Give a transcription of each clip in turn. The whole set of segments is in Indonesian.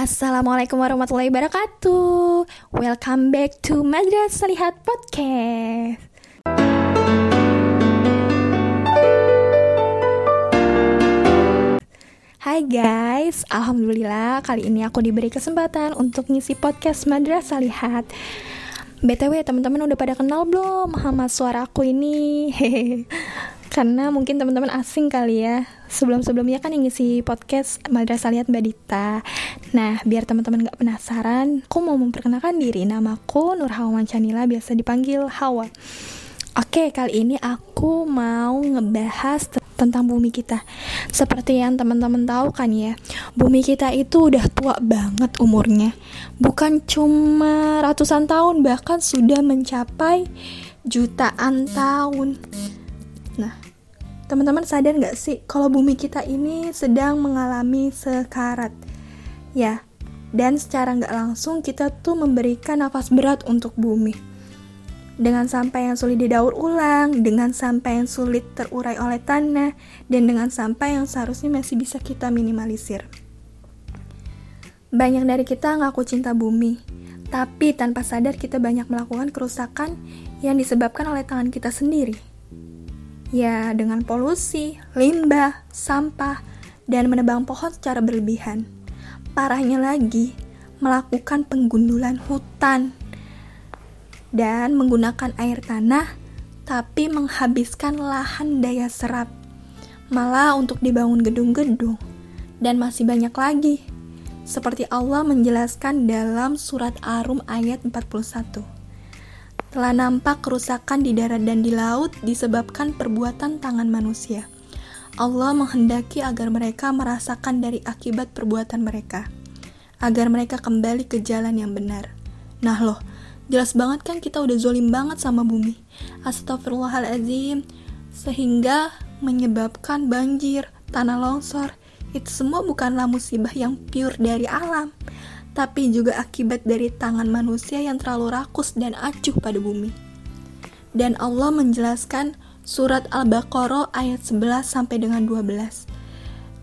Assalamualaikum warahmatullahi wabarakatuh. Welcome back to Madrasah Lihat Podcast. Hai guys, Alhamdulillah kali ini aku diberi kesempatan untuk ngisi podcast Madrasah Lihat. BTW teman-teman udah pada kenal belum sama suara aku ini? Hehehe karena mungkin teman-teman asing kali ya sebelum-sebelumnya kan yang ngisi podcast Madrasah Lihat Mbak Dita nah biar teman-teman gak penasaran aku mau memperkenalkan diri namaku Nur Hawa Chanila biasa dipanggil Hawa Oke, kali ini aku mau ngebahas tentang bumi kita. Seperti yang teman-teman tahu kan ya, bumi kita itu udah tua banget umurnya. Bukan cuma ratusan tahun, bahkan sudah mencapai jutaan tahun. Nah, teman-teman sadar nggak sih kalau bumi kita ini sedang mengalami sekarat? Ya, dan secara nggak langsung kita tuh memberikan nafas berat untuk bumi. Dengan sampah yang sulit didaur ulang, dengan sampah yang sulit terurai oleh tanah, dan dengan sampah yang seharusnya masih bisa kita minimalisir. Banyak dari kita ngaku cinta bumi, tapi tanpa sadar kita banyak melakukan kerusakan yang disebabkan oleh tangan kita sendiri. Ya, dengan polusi, limbah, sampah, dan menebang pohon secara berlebihan. Parahnya lagi, melakukan penggundulan hutan dan menggunakan air tanah, tapi menghabiskan lahan daya serap. Malah untuk dibangun gedung-gedung, dan masih banyak lagi. Seperti Allah menjelaskan dalam surat Arum ayat 41 telah nampak kerusakan di darat dan di laut disebabkan perbuatan tangan manusia. Allah menghendaki agar mereka merasakan dari akibat perbuatan mereka, agar mereka kembali ke jalan yang benar. Nah loh, jelas banget kan kita udah zolim banget sama bumi. Astagfirullahaladzim, sehingga menyebabkan banjir, tanah longsor, itu semua bukanlah musibah yang pure dari alam, tapi juga akibat dari tangan manusia yang terlalu rakus dan acuh pada bumi. Dan Allah menjelaskan surat Al-Baqarah ayat 11 sampai dengan 12.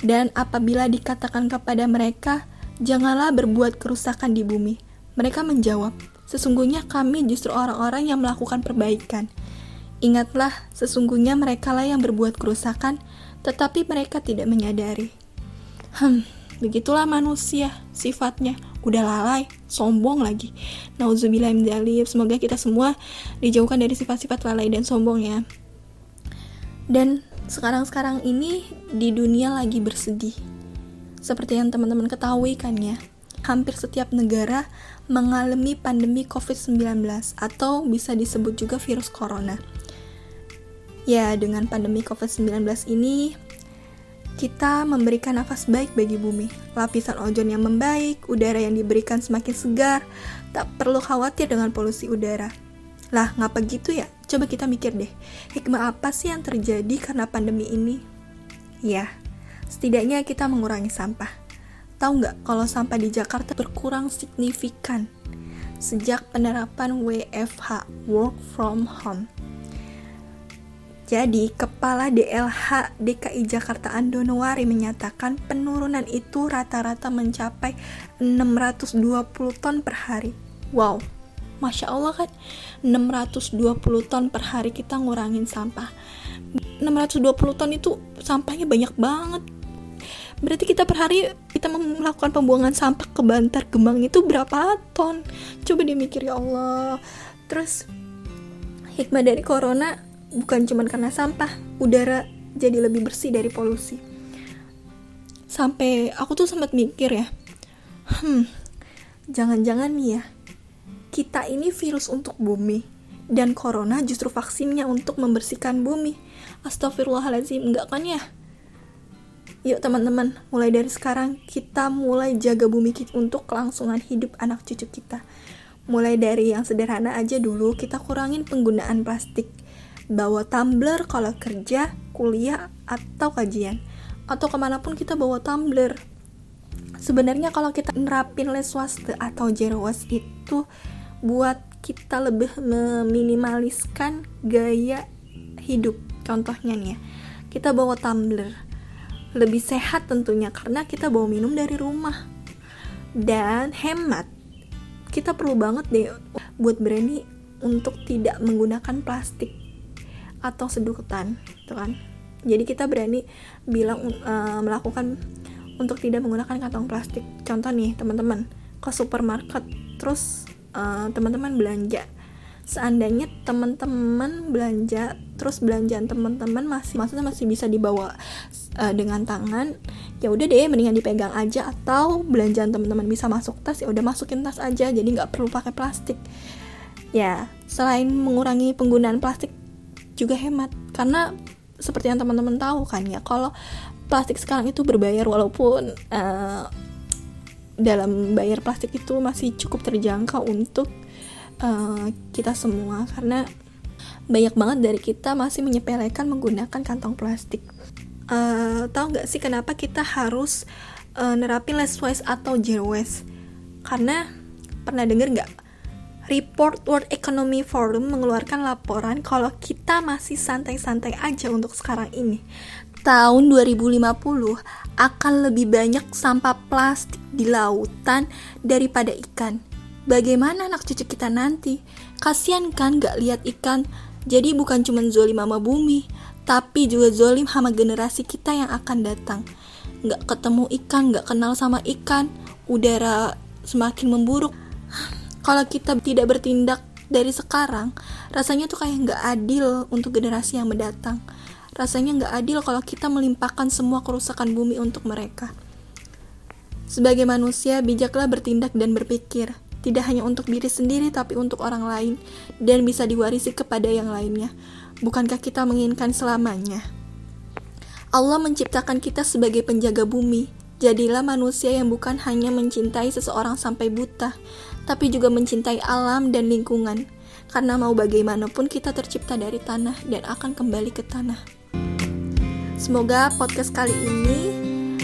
Dan apabila dikatakan kepada mereka, janganlah berbuat kerusakan di bumi. Mereka menjawab, sesungguhnya kami justru orang-orang yang melakukan perbaikan. Ingatlah, sesungguhnya mereka lah yang berbuat kerusakan, tetapi mereka tidak menyadari. Hmm, begitulah manusia sifatnya udah lalai, sombong lagi. Nauzubillah Semoga kita semua dijauhkan dari sifat-sifat lalai dan sombong ya. Dan sekarang-sekarang ini di dunia lagi bersedih. Seperti yang teman-teman ketahui kan ya, hampir setiap negara mengalami pandemi COVID-19 atau bisa disebut juga virus corona. Ya, dengan pandemi COVID-19 ini kita memberikan nafas baik bagi bumi, lapisan ozon yang membaik, udara yang diberikan semakin segar, tak perlu khawatir dengan polusi udara. Lah, ngapa gitu ya? Coba kita mikir deh, hikmah apa sih yang terjadi karena pandemi ini? Ya, setidaknya kita mengurangi sampah. Tahu nggak kalau sampah di Jakarta berkurang signifikan sejak penerapan WFH (Work from Home). Jadi, Kepala DLH DKI Jakarta Andonowari menyatakan penurunan itu rata-rata mencapai 620 ton per hari. Wow, Masya Allah kan 620 ton per hari kita ngurangin sampah 620 ton itu sampahnya banyak banget Berarti kita per hari kita melakukan pembuangan sampah ke Bantar Gemang itu berapa ton? Coba dimikir ya Allah. Terus hikmah dari corona bukan cuma karena sampah, udara jadi lebih bersih dari polusi. Sampai aku tuh sempat mikir ya, hmm, jangan-jangan nih ya, kita ini virus untuk bumi, dan corona justru vaksinnya untuk membersihkan bumi. Astagfirullahaladzim, enggak kan ya? Yuk teman-teman, mulai dari sekarang kita mulai jaga bumi kita untuk kelangsungan hidup anak cucu kita. Mulai dari yang sederhana aja dulu, kita kurangin penggunaan plastik bawa tumbler kalau kerja, kuliah, atau kajian. Atau ke mana pun kita bawa tumbler. Sebenarnya kalau kita nerapin les swasta atau zero waste itu buat kita lebih meminimaliskan gaya hidup. Contohnya nih ya, kita bawa tumbler. Lebih sehat tentunya karena kita bawa minum dari rumah. dan hemat kita perlu banget deh buat berani untuk tidak menggunakan plastik atau sedotan gitu kan. Jadi kita berani bilang uh, melakukan untuk tidak menggunakan kantong plastik. Contoh nih teman-teman ke supermarket terus uh, teman-teman belanja. Seandainya teman-teman belanja terus belanjaan teman-teman masih maksudnya masih bisa dibawa uh, dengan tangan ya udah deh mendingan dipegang aja. Atau belanjaan teman-teman bisa masuk tas ya udah masukin tas aja jadi nggak perlu pakai plastik. Ya selain mengurangi penggunaan plastik juga hemat karena seperti yang teman-teman tahu kan ya kalau plastik sekarang itu berbayar walaupun uh, dalam bayar plastik itu masih cukup terjangkau untuk uh, kita semua karena banyak banget dari kita masih menyepelekan menggunakan kantong plastik. Uh, tahu nggak sih kenapa kita harus uh, nerapin less waste atau zero waste? Karena pernah denger nggak? Report World Economy Forum mengeluarkan laporan kalau kita masih santai-santai aja untuk sekarang ini. Tahun 2050 akan lebih banyak sampah plastik di lautan daripada ikan Bagaimana anak cucu kita nanti? Kasian kan gak lihat ikan. Jadi bukan cuma zolim sama bumi, tapi juga zolim sama generasi kita yang akan datang. Gak ketemu ikan, gak kenal sama ikan, udara semakin memburuk. Kalau kita tidak bertindak dari sekarang, rasanya tuh kayak gak adil untuk generasi yang mendatang. Rasanya gak adil kalau kita melimpahkan semua kerusakan bumi untuk mereka. Sebagai manusia, bijaklah bertindak dan berpikir tidak hanya untuk diri sendiri tapi untuk orang lain dan bisa diwarisi kepada yang lainnya. Bukankah kita menginginkan selamanya? Allah menciptakan kita sebagai penjaga bumi. Jadilah manusia yang bukan hanya mencintai seseorang sampai buta, tapi juga mencintai alam dan lingkungan. Karena mau bagaimanapun kita tercipta dari tanah dan akan kembali ke tanah. Semoga podcast kali ini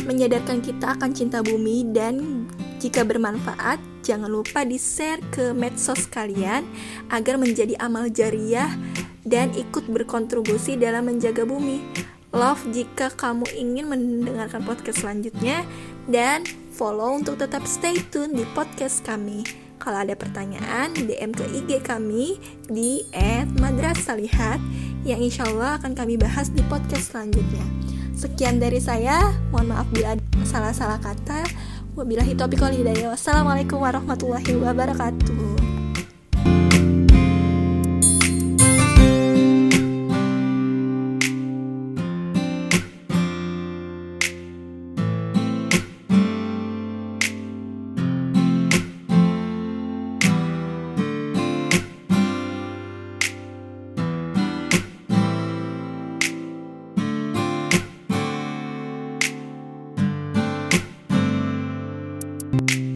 menyadarkan kita akan cinta bumi dan jika bermanfaat, jangan lupa di-share ke medsos kalian agar menjadi amal jariah dan ikut berkontribusi dalam menjaga bumi. Love jika kamu ingin mendengarkan podcast selanjutnya dan follow untuk tetap stay tune di podcast kami. Kalau ada pertanyaan, DM ke IG kami di @madrasalihat yang insya Allah akan kami bahas di podcast selanjutnya. Sekian dari saya, mohon maaf bila salah-salah kata. Wabillahi taufiq wal hidayah. Wassalamualaikum warahmatullahi wabarakatuh.